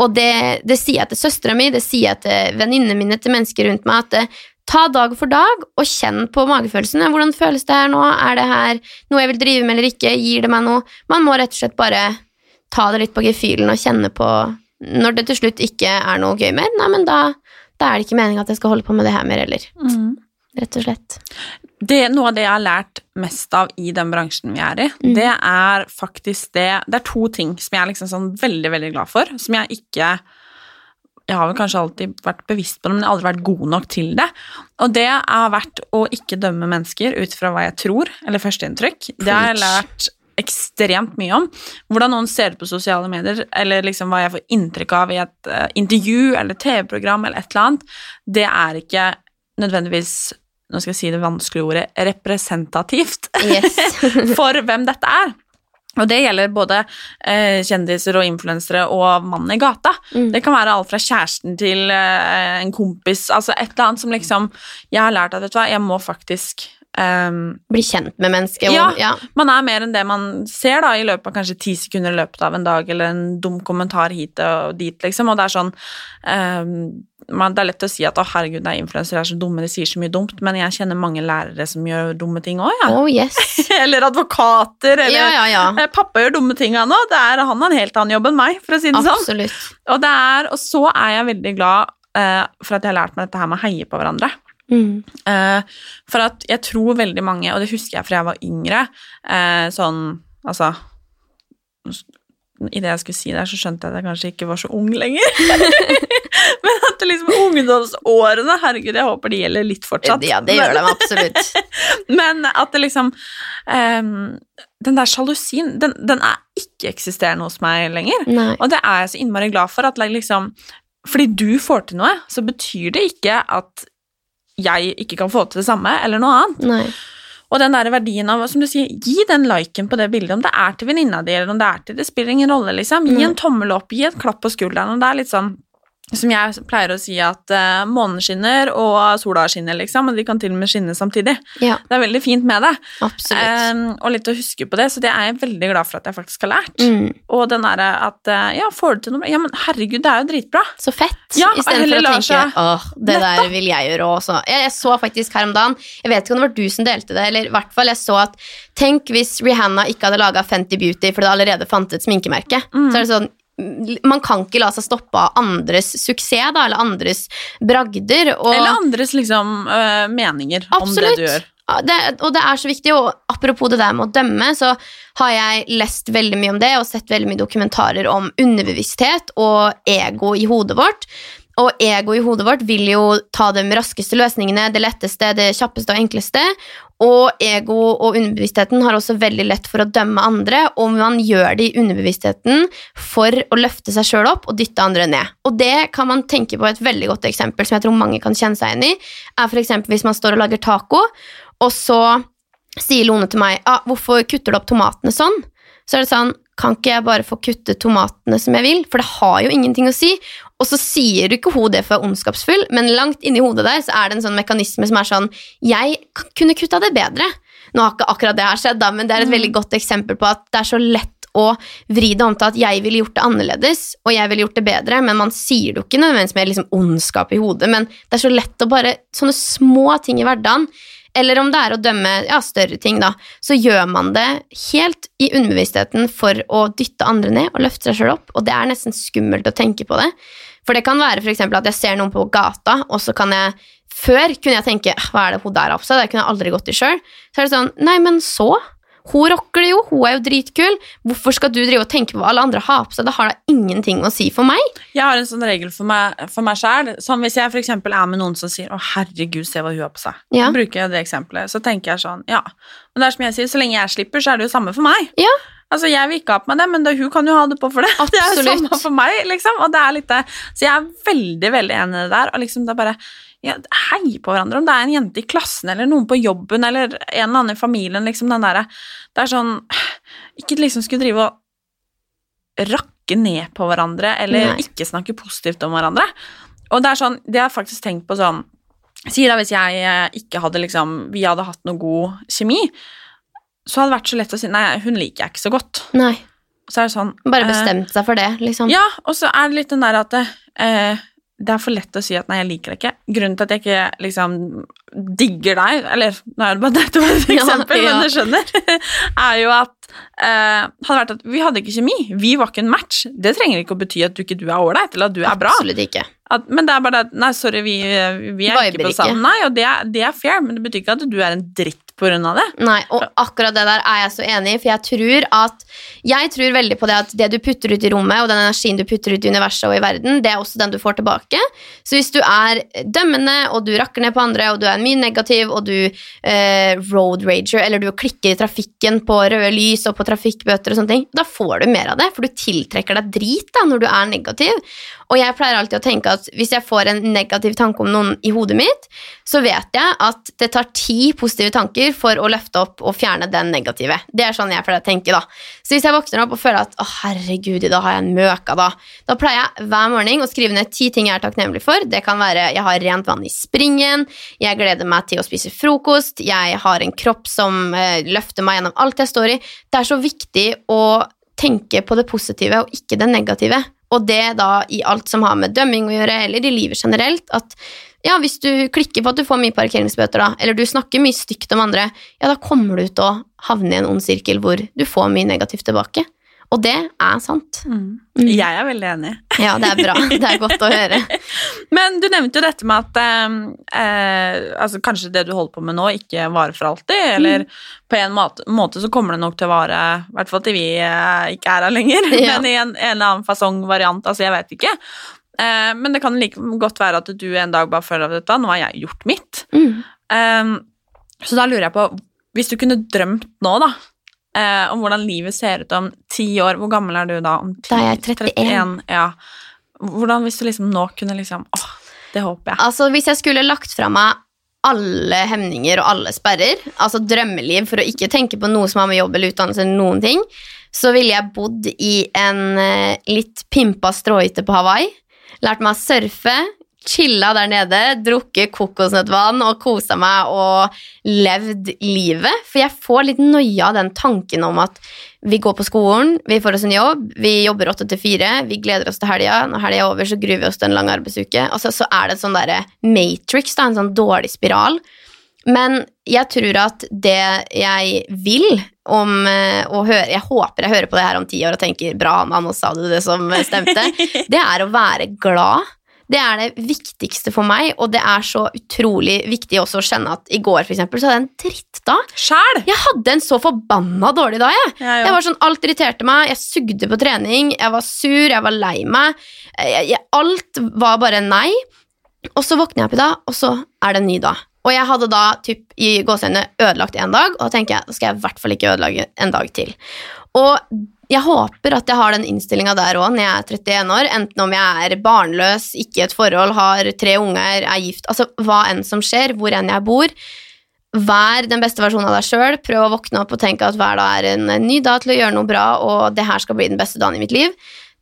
Og det, det sier jeg til søstera mi, det sier jeg til venninnene mine, til mennesker rundt meg, at eh, ta dag for dag og kjenn på magefølelsene. Hvordan føles det her nå? Er det her noe jeg vil drive med eller ikke? Gir det meg noe? Man må rett og slett bare ta det litt på gefühlen og kjenne på Når det til slutt ikke er noe gøy mer, nei, men da, da er det ikke meninga at jeg skal holde på med det her mer heller. Mm. Rett og slett. Det, noe av det jeg har lært mest av i den bransjen vi er i, Mm. det er faktisk det Det er to ting som jeg er liksom sånn veldig, veldig glad for, som jeg ikke Jeg har vel kanskje alltid vært bevisst på det, men jeg har aldri vært god nok til det. Og det har vært å ikke dømme mennesker ut fra hva jeg tror, eller førsteinntrykk. Det har jeg lært ekstremt mye om. Hvordan noen ser ut på sosiale medier, eller liksom hva jeg får inntrykk av i et uh, intervju eller TV-program eller et eller annet, det er ikke nødvendigvis nå skal jeg si det vanskelige ordet representativt Yes. for hvem dette er. Og det gjelder både eh, kjendiser og influensere og mannen i gata. Mm. Det kan være alt fra kjæresten til eh, en kompis, altså et eller annet som liksom Jeg har lært at vet du hva, jeg må faktisk Um, Bli kjent med mennesket. Ja. ja. Man er mer enn det man ser da, i løpet av kanskje ti sekunder i løpet av en dag, eller en dum kommentar hit og dit, liksom. Og det er sånn ehm, man, Det er lett å si at 'å, herregud, det er influensere, er så dumme, de sier så mye dumt', men jeg kjenner mange lærere som gjør dumme ting òg, ja. Oh, yes. eller advokater, eller Ja, ja, ja. Eh, Pappa gjør dumme ting, han òg. Han har en helt annen jobb enn meg, for å si det sånn. Absolutt. Og, det er, og så er jeg veldig glad uh, for at jeg har lært meg dette her med å heie på hverandre. Mm. Uh, for at jeg tror veldig mange, og det husker jeg fra jeg var yngre, uh, sånn altså i det jeg skulle si der, så skjønte jeg at jeg kanskje ikke var så ung lenger. Men at det liksom ungdomsårene Herregud, jeg håper de gjelder litt fortsatt. Ja, det gjør de absolutt. Men at det liksom um, Den der sjalusien, den, den er ikke-eksisterende hos meg lenger. Nei. Og det er jeg så innmari glad for. At liksom, fordi du får til noe, så betyr det ikke at jeg ikke kan få til det samme, eller noe annet. Nei. Og den der verdien av, som du sier, gi den liken på det bildet, om det er til venninna di, eller om det er til Det spiller ingen rolle, liksom. Gi Mm. en tommel opp, gi et klapp på skulderen, og det er litt sånn som jeg pleier å si at uh, månen skinner og sola skinner, liksom, og de kan til og med skinne samtidig. Ja, Det er veldig fint med det, absolutt. Em, og litt å huske på det, så det er jeg veldig glad for at jeg faktisk har lært. Mm. Og den derre at uh, ja, får du til noe? Ja, men herregud, det er jo dritbra. Så fett. Ja, Istedenfor å tenke seg- åh, det der vil jeg gjøre også. Jeg, jeg så faktisk her om dagen Jeg vet ikke om det var du som delte det, eller i hvert fall jeg så at Tenk hvis Rihanna ikke hadde laga Fenty Beauty fordi det allerede fantes sminkemerke. Mm. Så er det sånn man kan ikke la seg stoppe av andres suksess da, eller andres bragder. Og Eller andres liksom øh, meninger om det du gjør. Det, og det er så viktig, og apropos det der med å dømme, så har jeg lest veldig mye om det og sett veldig mye dokumentarer om underbevissthet og ego i hodet vårt. Og ego i hodet vårt vil jo ta de raskeste løsningene, det letteste, det kjappeste og enkleste. Og ego og underbevisstheten har også veldig lett for å dømme andre, og man gjør det i underbevisstheten for å løfte seg sjøl opp og dytte andre ned. Og det kan man tenke på et veldig godt eksempel som jeg tror mange kan kjenne seg igjen i, er eksempel hvis man står og lager taco, og så sier Lone til meg ah, 'Hvorfor kutter du opp tomatene sånn?' Så er det sånn Kan ikke jeg bare få kutte tomatene som jeg vil? For det har jo ingenting å si. Og så sier du ikke hun det for å være ondskapsfull, men langt inni hodet der så er det en sånn mekanisme som er sånn Jeg kunne kutta det bedre. Nå har ikke akkurat det her skjedd, da, men det er et veldig godt eksempel på at det er så lett å vri det om til at jeg ville gjort det annerledes, og jeg ville gjort det bedre, men man sier det jo ikke nødvendigvis med liksom ondskap i hodet, men det er så lett å bare Sånne små ting i hverdagen eller om det er å dømme ja, større ting, da, så gjør man det helt i underbevisstheten for å dytte andre ned og løfte seg sjøl opp, og det er nesten skummelt å tenke på det. For det kan være eksempel at jeg ser noen på gata, og så kan jeg Før kunne jeg tenke hva er det hun der har på seg, det kunne jeg aldri gått i sjøl. Så er det sånn, nei, men så? Hun rocker det jo, hun er jo dritkul. Hvorfor skal du drive og tenke på hva alle andre har på seg? Det har da ingenting å si for meg. Jeg har en sånn regel for meg, for meg selv, Sånn hvis jeg eksempel er med noen som sier 'Å, herregud, se hva hun har på seg'. Ja. Så bruker jeg det eksempelet. Så tenker jeg sånn Ja. Men det er som jeg sier, så lenge jeg slipper, så er det jo samme for meg. Ja. Altså, Jeg vil ikke ha på meg det, men det, hun kan jo ha det på for det. Absolutt. Det er samme for meg, liksom. Og det er litt det. Så jeg er veldig, veldig enig i det der. Og liksom det er bare ja, Hei på hverandre. Om det er en jente i klassen eller noen på jobben eller en eller annen i familien. liksom den der, Det er sånn Ikke liksom skulle drive og rakke ned på hverandre eller Nei. ikke snakke positivt om hverandre. Og det er sånn, det har jeg faktisk tenkt på sånn Sier da hvis jeg eh, ikke hadde liksom Vi hadde hatt noe god kjemi, så hadde det vært så lett å si Nei, hun liker jeg ikke så godt. Nei, Så er sånn bare eh, bestemt seg for det, liksom. Ja, og så er det litt den der at eh, det er for lett å si at nei, jeg liker deg ikke. Grunnen til at jeg ikke liksom digger deg, eller nå er det bare dette et eksempel, ja. men du skjønner, er jo at eh, hadde vært at vi hadde ikke kjemi, vi var ikke en match. Det trenger ikke å bety at du ikke du er ålreit, eller at du er bra. Absolutt ikke. At, men det er bare det at nei, sorry, vi, vi er Viber ikke på sammen. Nei, og det er, det er fair, men det betyr ikke at du er en dritt av det. Nei, og akkurat det der er jeg så enig i, for jeg tror at Jeg tror veldig på det at det du putter ut i rommet, og den energien du putter ut i universet og i verden, det er også den du får tilbake. Så hvis du er dømmende, og du rakker ned på andre, og du er mye negativ, og du eh, road rager, eller du klikker i trafikken på røde lys og på trafikkbøter og sånne ting, da får du mer av det, for du tiltrekker deg drit da, når du er negativ. Og jeg pleier alltid å tenke at hvis jeg får en negativ tanke om noen i hodet mitt, så vet jeg at det tar ti positive tanker muskler for å løfte opp og fjerne den negative. Det er sånn jeg pleier å tenke, da. Så hvis jeg våkner opp og føler at å herregud, i dag har jeg en møka, da, da pleier jeg hver morgen å skrive ned ti ting jeg er takknemlig for. Det kan være jeg har rent vann i springen, jeg gleder meg til å spise frokost, jeg har en kropp som eh, løfter meg gjennom alt jeg står i. Det er så viktig å tenke på det positive og ikke det negative. Og det da i alt som har med dømming å gjøre, eller i livet generelt, at ja, hvis du klikker på at du får mye parkeringsbøter, da, eller du snakker mye stygt om andre, ja, da kommer du til å havne i en ond sirkel hvor du får mye negativt tilbake. Og det er sant. Mm. Mm. Jeg er veldig enig. Ja, det er bra. Det er godt å høre. Men du nevnte jo dette med at eh, eh, altså kanskje det du holder på med nå, ikke varer for alltid. Eller Mm. på en måte, måte så kommer det nok til å vare, i hvert fall til vi eh, ikke er her lenger, Ja. men i en, en eller annen fasong-variant. Altså, jeg vet ikke. Eh, men det kan like godt være at du en dag bare føler at dette, nå har jeg gjort mitt. Mm. Eh, så da lurer jeg på, hvis du kunne drømt nå, da, eh, om hvordan livet ser ut om ti år, hvor gammel er du da? Om 10, Da er jeg 31. Ja. Hvordan hvis du liksom nå kunne liksom Åh, det håper jeg. Altså, hvis jeg skulle lagt fra meg alle hemninger og alle sperrer, altså drømmeliv for å ikke tenke på noe som har med jobb eller utdannelse eller noen ting, så ville jeg bodd i en eh, litt pimpa stråhytte på Hawaii, lært meg å surfe, chilla der nede, drukket kokosnøttvann og kosa meg og levd livet. For jeg får litt noia av den tanken om at vi går på skolen, vi får oss en jobb, vi jobber åtte til fire, vi gleder oss til helga. Når helga er over, så gruer vi oss til en lang arbeidsuke. Altså, så er det en sånn derre matrix, da, en sånn dårlig spiral. Men jeg tror at det jeg vil om eh, å høre Jeg håper jeg hører på det her om ti år og tenker bra, Anna, nå sa du det som stemte. Det er å være glad. Det er det viktigste for meg, og det er så utrolig viktig også å kjenne at i går for eksempel, så hadde jeg en drittdag. Sjæl! Jeg hadde en så forbanna dårlig dag. Jeg. Ja, Jeg var sånn, Alt irriterte meg, jeg sugde på trening, jeg var sur, jeg var lei meg. Jeg, jeg, alt var bare nei. Og så våkner jeg opp i dag, og så er det en ny dag. Og jeg hadde da typ, i gåseøynene ødelagt en dag, og da tenker jeg da skal jeg i hvert fall ikke ødelegge en dag til. Og jeg håper at jeg har den innstillinga der òg når jeg er 31 år, enten om jeg er barnløs, ikke i et forhold, har tre unger, er gift, altså hva enn som skjer, hvor enn jeg bor. Vær den beste versjonen av deg sjøl. Prøv å våkne opp og tenke at hver dag er en ny dag til å gjøre noe bra, og det her skal bli den beste dagen i mitt liv.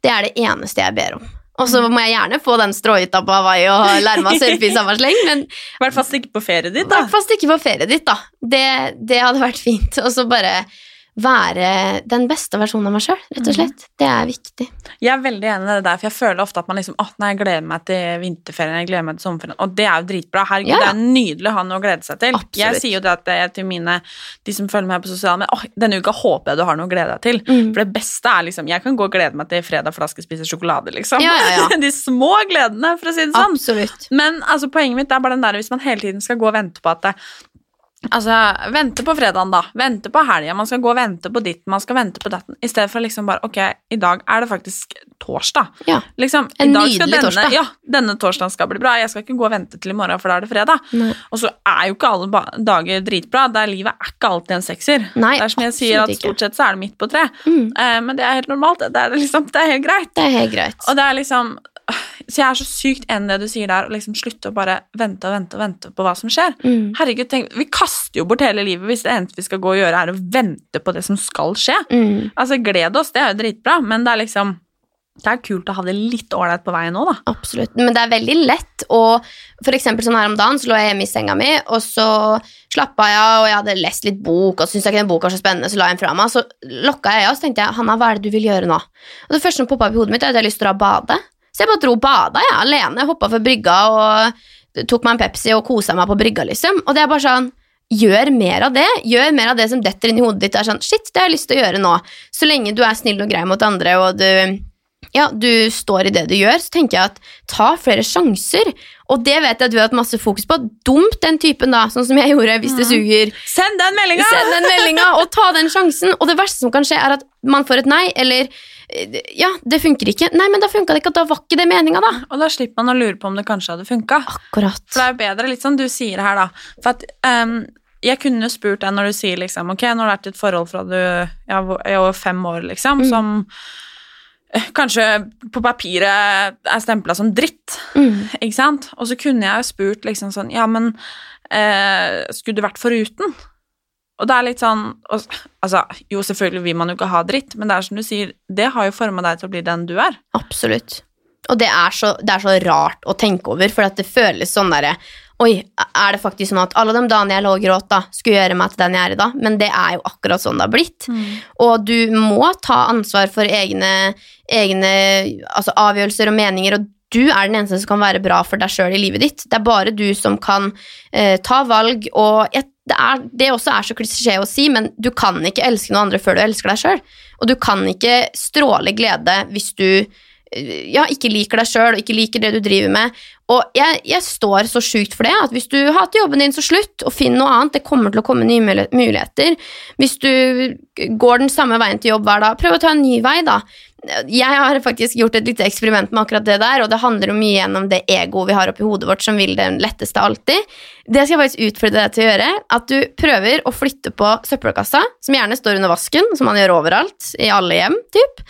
Det er det eneste jeg ber om. Og så må jeg gjerne få den stråhytta på Hawaii og lære meg å surfe i samme sleng, men I hvert fall stikke på ferie ditt, dit, da. hvert fall stikke på ferie ditt, da. Det, det hadde vært fint. Og så bare være den beste versjonen av meg sjøl, rett og slett. Det er viktig. Jeg er veldig enig i det der, for jeg føler ofte at man liksom at nei, jeg gleder meg til vinterferien, jeg gleder meg til sommerferien. Og det er jo dritbra. Herregud, Ja, ja. det er nydelig å ha noe å glede seg til. Absolutt. Jeg sier jo det at er til mine, de som følger meg på sosiale medier, åh, denne uka håper jeg du har noe å glede deg til. Mm. For det beste er liksom Jeg kan gå og glede meg til fredag flaske spise sjokolade, liksom. Ja. De små gledene, for å si det sånn. Absolutt. Men altså, poenget mitt er bare den der hvis man hele tiden skal gå og vente på at det, Altså, vente på fredagen, da. Vente på helga. Man skal gå og vente på ditten, man skal vente på datten. I stedet for liksom bare Ok, i dag er det faktisk torsdag. Ja. Liksom, En nydelig denne, torsdag. Ja, denne torsdagen skal bli bra. Jeg skal ikke gå og vente til i morgen, for da er det fredag. Nei. Og så er jo ikke alle dager dritbra. Der livet er ikke alltid en sekser. Nei, det er som jeg sier, at stort sett så er det midt på tre. Mm. Uh, men det er helt normalt. Det er, liksom, det er helt greit. Det er helt greit. Og det er liksom Så jeg er så sykt enig i det du sier der, å liksom slutte å bare vente og vente og vente på hva som skjer. Mm. Herregud, tenk, Vi kaster jo bort hele livet hvis det eneste vi skal gå og gjøre, er å vente på det som skal skje. Mm. Altså, Gled oss, det er jo dritbra, men det er liksom Det er kult å ha det litt ålreit på veien nå, da. Absolutt. Men det er veldig lett å For eksempel sånn her om dagen så lå jeg hjemme i senga mi, og så slappa jeg av, og jeg hadde lest litt bok, og syntes ikke den boka var så spennende, så la jeg den fra meg. Så lokka jeg øya, og så tenkte jeg Hanna, hva er det du vil gjøre nå? Og det første som poppa opp i hodet mitt, er at jeg har lyst til å dra og bade. Så jeg bare dro og bada, jeg, alene. Hoppa fra brygga og tok meg en Pepsi og kosa meg på brygga, liksom. Og det er bare sånn Gjør mer av det. Gjør mer av det som detter inn i hodet ditt. Det er sånn, shit, det har jeg lyst til å gjøre nå. Så lenge du er snill og grei mot andre, og du ja, du står i det du gjør, så tenker jeg at ta flere sjanser. Og det vet jeg at du har hatt masse fokus på. Dump den typen, da, sånn som jeg gjorde hvis det suger. Send den meldinga! Send den meldinga og ta den sjansen. Og det verste som kan skje, er at man får et nei, eller eh, ja, det funker ikke. Nei, men da funka det ikke, da var ikke det meninga, da. Og da slipper man å lure på om det kanskje hadde funka. Akkurat. For det er bedre, litt sånn du sier her, da. For at um, jeg kunne spurt deg når du sier liksom Ok, nå har du vært i et forhold fra du ja, er over fem år, liksom, Mm. som kanskje på papiret er stempla som dritt, Mm. ikke sant? Og så kunne jeg jo spurt liksom sånn Ja, men eh, skulle du vært foruten? Og det er litt sånn og, Altså, jo, selvfølgelig vil man jo ikke ha dritt, men det er som du sier, det har jo forma deg til å bli den du er. Absolutt. Og det er så, det er så rart å tenke over, for at det føles sånn derre Oi, er det faktisk sånn at alle de dagene jeg lå og gråt, da, skulle gjøre meg til den jeg er i dag? Men det er jo akkurat sånn det har blitt. Og du må ta ansvar for egne, egne altså avgjørelser og meninger, og du er den eneste som kan være bra for deg sjøl i livet ditt. Det er bare du som kan eh, ta valg, og jeg, det, er, det også er så klisjé å si, men du kan ikke elske noen andre før du elsker deg sjøl. Og du kan ikke stråle glede hvis du ja, ikke liker deg sjøl og ikke liker det du driver med. Og jeg, jeg står så sjukt for det, at hvis du hater jobben din, så slutt, og finn noe annet. Det kommer til å komme nye muligheter. Hvis du går den samme veien til jobb hver dag, prøv å ta en ny vei, da. Jeg har faktisk gjort et lite eksperiment med akkurat det der, og det handler jo mye gjennom det egoet vi har oppi hodet vårt, som vil det letteste alltid. Det skal jeg faktisk utfordre deg til å gjøre, at du prøver å flytte på søppelkassa, som gjerne står under vasken, som man gjør overalt, i alle hjem, typ.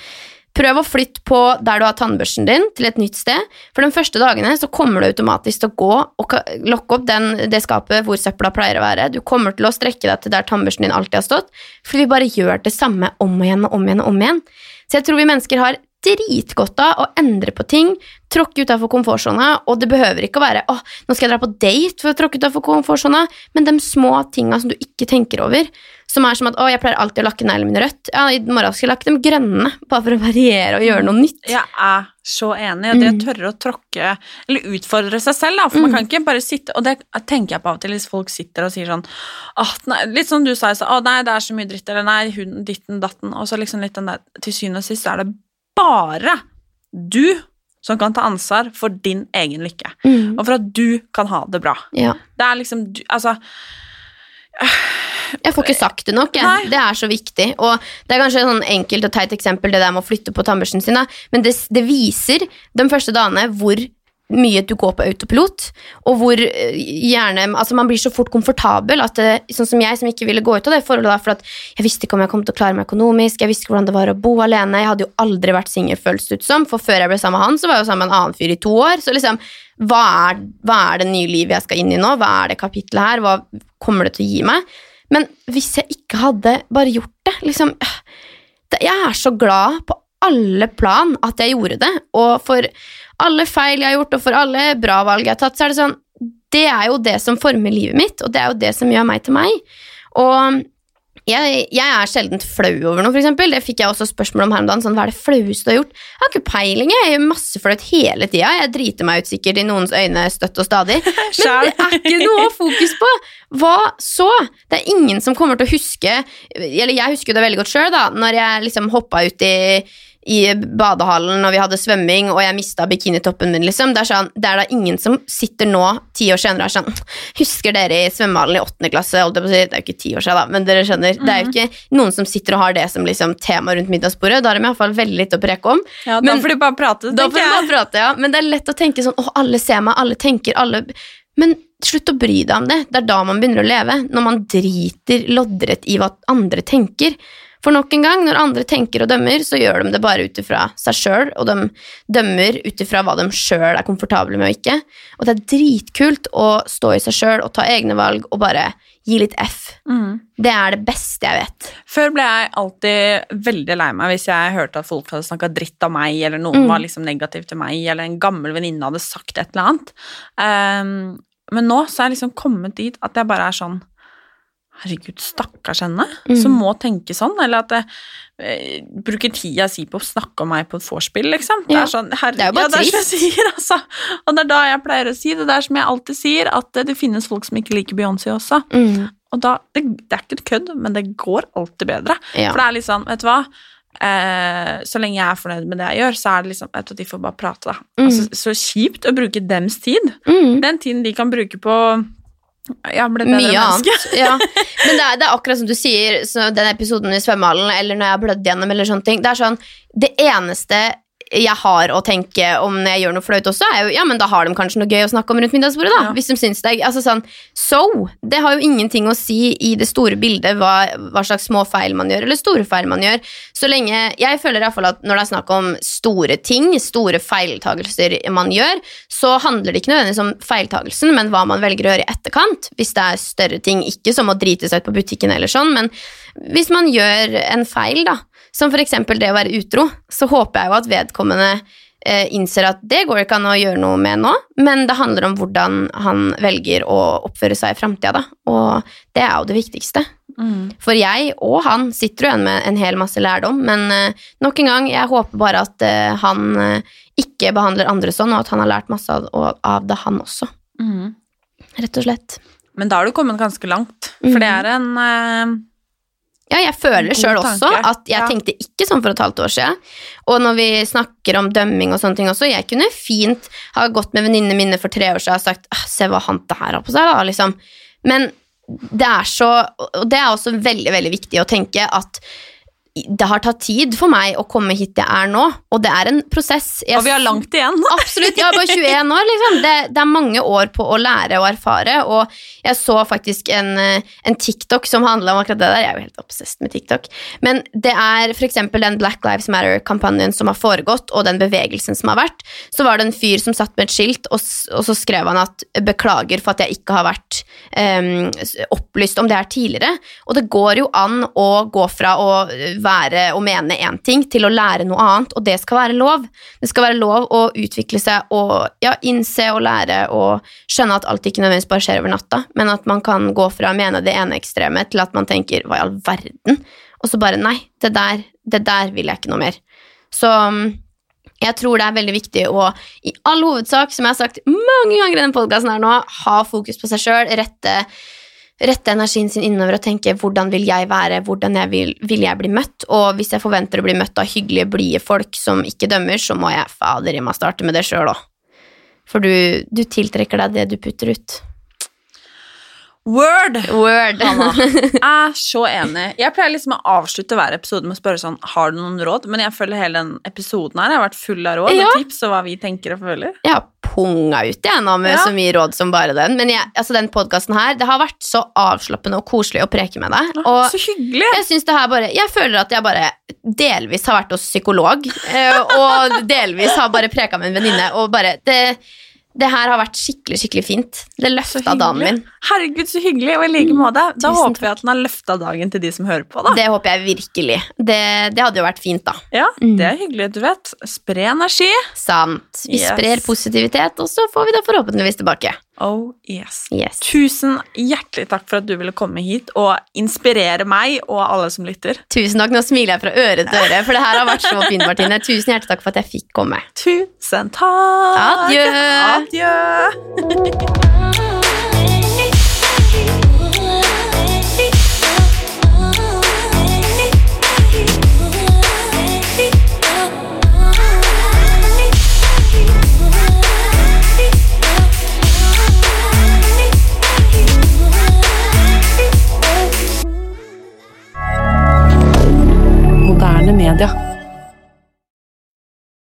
Prøv å flytte på der du har tannbørsten din, til et nytt sted. For de første dagene så kommer du automatisk til å gå og lokke opp den, det skapet hvor søpla pleier å være. Du kommer til å strekke deg til der tannbørsten din alltid har stått, fordi vi bare gjør det samme om og igjen og om igjen og om igjen. Så jeg tror vi mennesker har dritgodt av å endre på ting, tråkke utafor komfortsona, og det behøver ikke å være åh, nå skal jeg dra på date for å tråkke utafor komfortsona, men de små tinga som du ikke tenker over, som er som at å, jeg pleier alltid å lakke neglene mine rødt, ja, i morgen skal jeg lakke dem grønne, bare for å variere og gjøre noe nytt. Jeg er så enig, og det å Mm. tørre å tråkke Eller utfordre seg selv, da, for man kan ikke bare sitte Og det tenker jeg på av og til hvis folk sitter og sier sånn «Åh, nei, Litt som du sa, så, å nei, det er så mye dritt, eller nei, hun, ditten, datten, og så liksom litt den der Til syvende og sist er det bare du som kan ta ansvar for din egen lykke, Mm. og for at du kan ha det bra. Ja. Det er liksom du, Altså Jeg får ikke sagt det nok. Jeg. Det er så viktig. Og det er kanskje et sånn enkelt og teit eksempel, det der med å flytte på tannbørsten sin, men det, det viser de første dagene hvor mye du går på autopilot, og hvor eh, gjerne Altså, man blir så fort komfortabel at det, Sånn som jeg, som ikke ville gå ut av det forholdet, for at jeg visste ikke om jeg kom til å klare meg økonomisk, jeg visste ikke hvordan det var å bo alene, jeg hadde jo aldri vært singel, føles det ut som, for før jeg ble sammen med han, så var jeg jo sammen med en annen fyr i to år, så liksom hva er, hva er det nye livet jeg skal inn i nå? Hva er det kapitlet her? Hva kommer det til å gi meg? Men hvis jeg ikke hadde bare gjort det, liksom øh, Jeg er så glad på alle plan at jeg gjorde det, og for alle feil jeg har gjort, og for alle bra valg jeg har tatt, så er det sånn Det er jo det som former livet mitt, og det er jo det som gjør meg til meg. Og jeg, jeg er sjelden flau over noe, eksempel. Det fikk jeg også spørsmål om her om dagen. Sånn, hva er det flaueste du har gjort? Jeg har ikke peiling, jeg. Gjør masse flaut hele tida. Jeg driter meg ut sikkert i noens øyne støtt og stadig. Men det er ikke noe å fokus på. Hva så? Det er ingen som kommer til å huske Eller jeg husker det veldig godt sjøl, da. Når jeg liksom hoppa ut i i badehallen og vi hadde svømming, og jeg mista bikinitoppen min, liksom. Det er, sånn, det er da ingen som sitter nå, ti år senere, og er sånn Husker dere i svømmehallen i åttende klasse? Det er jo ikke ti år siden, da, men dere skjønner. Det er jo ikke noen som sitter og har det som liksom tema rundt middagsbordet. Da har de iallfall veldig litt å preke om. Ja, da Men- får de bare prate, Da får de bare prate, ja. Men det er lett å tenke sånn Å, alle ser meg, alle tenker, alle Men slutt å bry deg om det. Det er da man begynner å leve. Når man driter loddrett i hva andre tenker. For nok en gang, når andre tenker og dømmer, så gjør de det bare ut ifra seg sjøl, og de dømmer ut ifra hva de sjøl er komfortable med og ikke. Og det er dritkult å stå i seg sjøl og ta egne valg og bare gi litt F. Mm. Det er det beste jeg vet. Før ble jeg alltid veldig lei meg hvis jeg hørte at folk hadde snakka dritt av meg, eller noen Mm. var liksom negativ til meg, eller en gammel venninne hadde sagt et eller annet. Um, men nå så er jeg liksom kommet dit at jeg bare er sånn Herregud, stakkars henne, Mm. som må tenke sånn. Eller at eh, bruker tida si på å snakke om meg på et vorspiel, liksom. Det er sånn, herre, Det er jo bare ja, det er som jeg sier, altså. Og det er da jeg pleier å si det. Det er som jeg alltid sier, at det, det finnes folk som ikke liker Beyoncé også. Mm. Og da, det, det er ikke et kødd, men det går alltid bedre. Ja. For det er litt sånn, vet du hva eh, Så lenge jeg er fornøyd med det jeg gjør, så er det liksom vet du, De får bare prate, da. Mm. Altså, så kjipt å bruke dems tid. Mm. Den tiden de kan bruke på ja, ble bedre Mye annet. Ja. Men det er, det er akkurat som du sier, så den episoden i svømmehallen, eller når jeg har blødd gjennom, eller sånne ting. Det er sånn Det eneste jeg har å tenke om når jeg gjør noe flaut også, er jo ja, men da har de kanskje noe gøy å snakke om rundt middagsbordet, da. Ja. Hvis de syns det er altså sånn, So! Det har jo ingenting å si i det store bildet hva, hva slags små feil man gjør, eller store feil man gjør. Så lenge Jeg føler i hvert fall at når det er snakk om store ting, store feiltagelser man gjør, så handler det ikke nødvendigvis om feiltagelsen, men hva man velger å gjøre i etterkant. Hvis det er større ting, ikke som å drite seg ut på butikken eller sånn, men hvis man gjør en feil, da, som for eksempel det å være utro, så håper jeg jo at vedkommende eh, innser at det går ikke an å gjøre noe med nå, men det handler om hvordan han velger å oppføre seg i framtida, da. Og det er jo det viktigste. Mm. For jeg og han sitter jo igjen med en hel masse lærdom, men eh, nok en gang, jeg håper bare at eh, han ikke behandler andre sånn, og at han har lært masse av, av det, han også. Mm. Rett og slett. Men da har du kommet ganske langt, for det Mhm. er en Ja, jeg føler sjøl også at jeg Ja. tenkte ikke sånn for et halvt år siden. Og når vi snakker om dømming og sånne ting også, jeg kunne fint ha gått med venninnene mine for tre år siden og sagt «Ah, se hva han her har på seg, da, liksom. Men det er så Og det er også veldig, veldig viktig å tenke at det har tatt tid for meg å komme hit jeg er nå, og det er en prosess. Jeg Og vi har langt igjen. Absolutt, jeg er bare 21 år, liksom. Det, det er mange år på å lære og erfare, og jeg så faktisk en, eh, en TikTok som handla om akkurat det der. Jeg er jo helt obsessed med TikTok. Men det er eksempel den Black Lives Matter-kampanjen som har foregått, og den bevegelsen som har vært. Så var det en fyr som satt med et skilt, og, og så skrev han at 'beklager for at jeg ikke har vært um, opplyst om det her tidligere'. Og det går jo an å gå fra å være og mene én ting til å lære noe annet, og det skal være lov. Det skal være lov å utvikle seg og ja, innse og lære og skjønne at alt ikke nødvendigvis bare skjer over natta, men at man kan gå fra å mene det ene ekstremet til at man tenker 'hva i all verden', og så bare 'nei, det der, det der vil jeg ikke noe mer'. Så mm, jeg tror det er veldig viktig å i all hovedsak, som jeg har sagt mange ganger i denne podkasten her nå, ha fokus på seg sjøl, rette rette energien sin innover og tenke hvordan vil jeg være, hvordan jeg vil, vil jeg bli møtt, og hvis jeg forventer å bli møtt av hyggelige, blide folk som ikke dømmer, så må jeg fader i meg starte med det sjøl òg. For du, du tiltrekker deg det du putter ut. Word! Word. Jeg er så enig. Jeg pleier liksom å avslutte hver episode med å spørre sånn Har du noen råd? Men jeg føler hele den episoden her jeg har vært full av råd Ja. og tips og hva vi tenker og føler. Jeg har punga ut jeg nå med Ja. så mye råd som bare den. Men jeg, altså den podkasten her, det har vært så avslappende og koselig å preke med deg. Og så hyggelig! jeg synes det her bare Jeg føler at jeg bare delvis har vært hos psykolog, eh, og delvis har bare preka med en venninne, og bare det, det her har vært skikkelig, skikkelig fint. Det løfta dagen min. Herregud, så hyggelig. Og i like måte. Da Tusen håper vi at den har løfta dagen til de som hører på, da. Det håper jeg virkelig. Det, det hadde jo vært fint, da. Ja, Mm. det er hyggelig, du vet. Spre energi. Sant. Vi Yes. sprer positivitet, og så får vi det forhåpentligvis tilbake. Oh yes. Yes. Tusen hjertelig takk for at du ville komme hit og inspirere meg og alle som lytter. Tusen takk. Nå smiler jeg fra øre til øre, for det her har vært så fint, Martine. Tusen hjertelig takk for at jeg fikk komme. Tusen takk! Adjø. Adjø. Nederlander.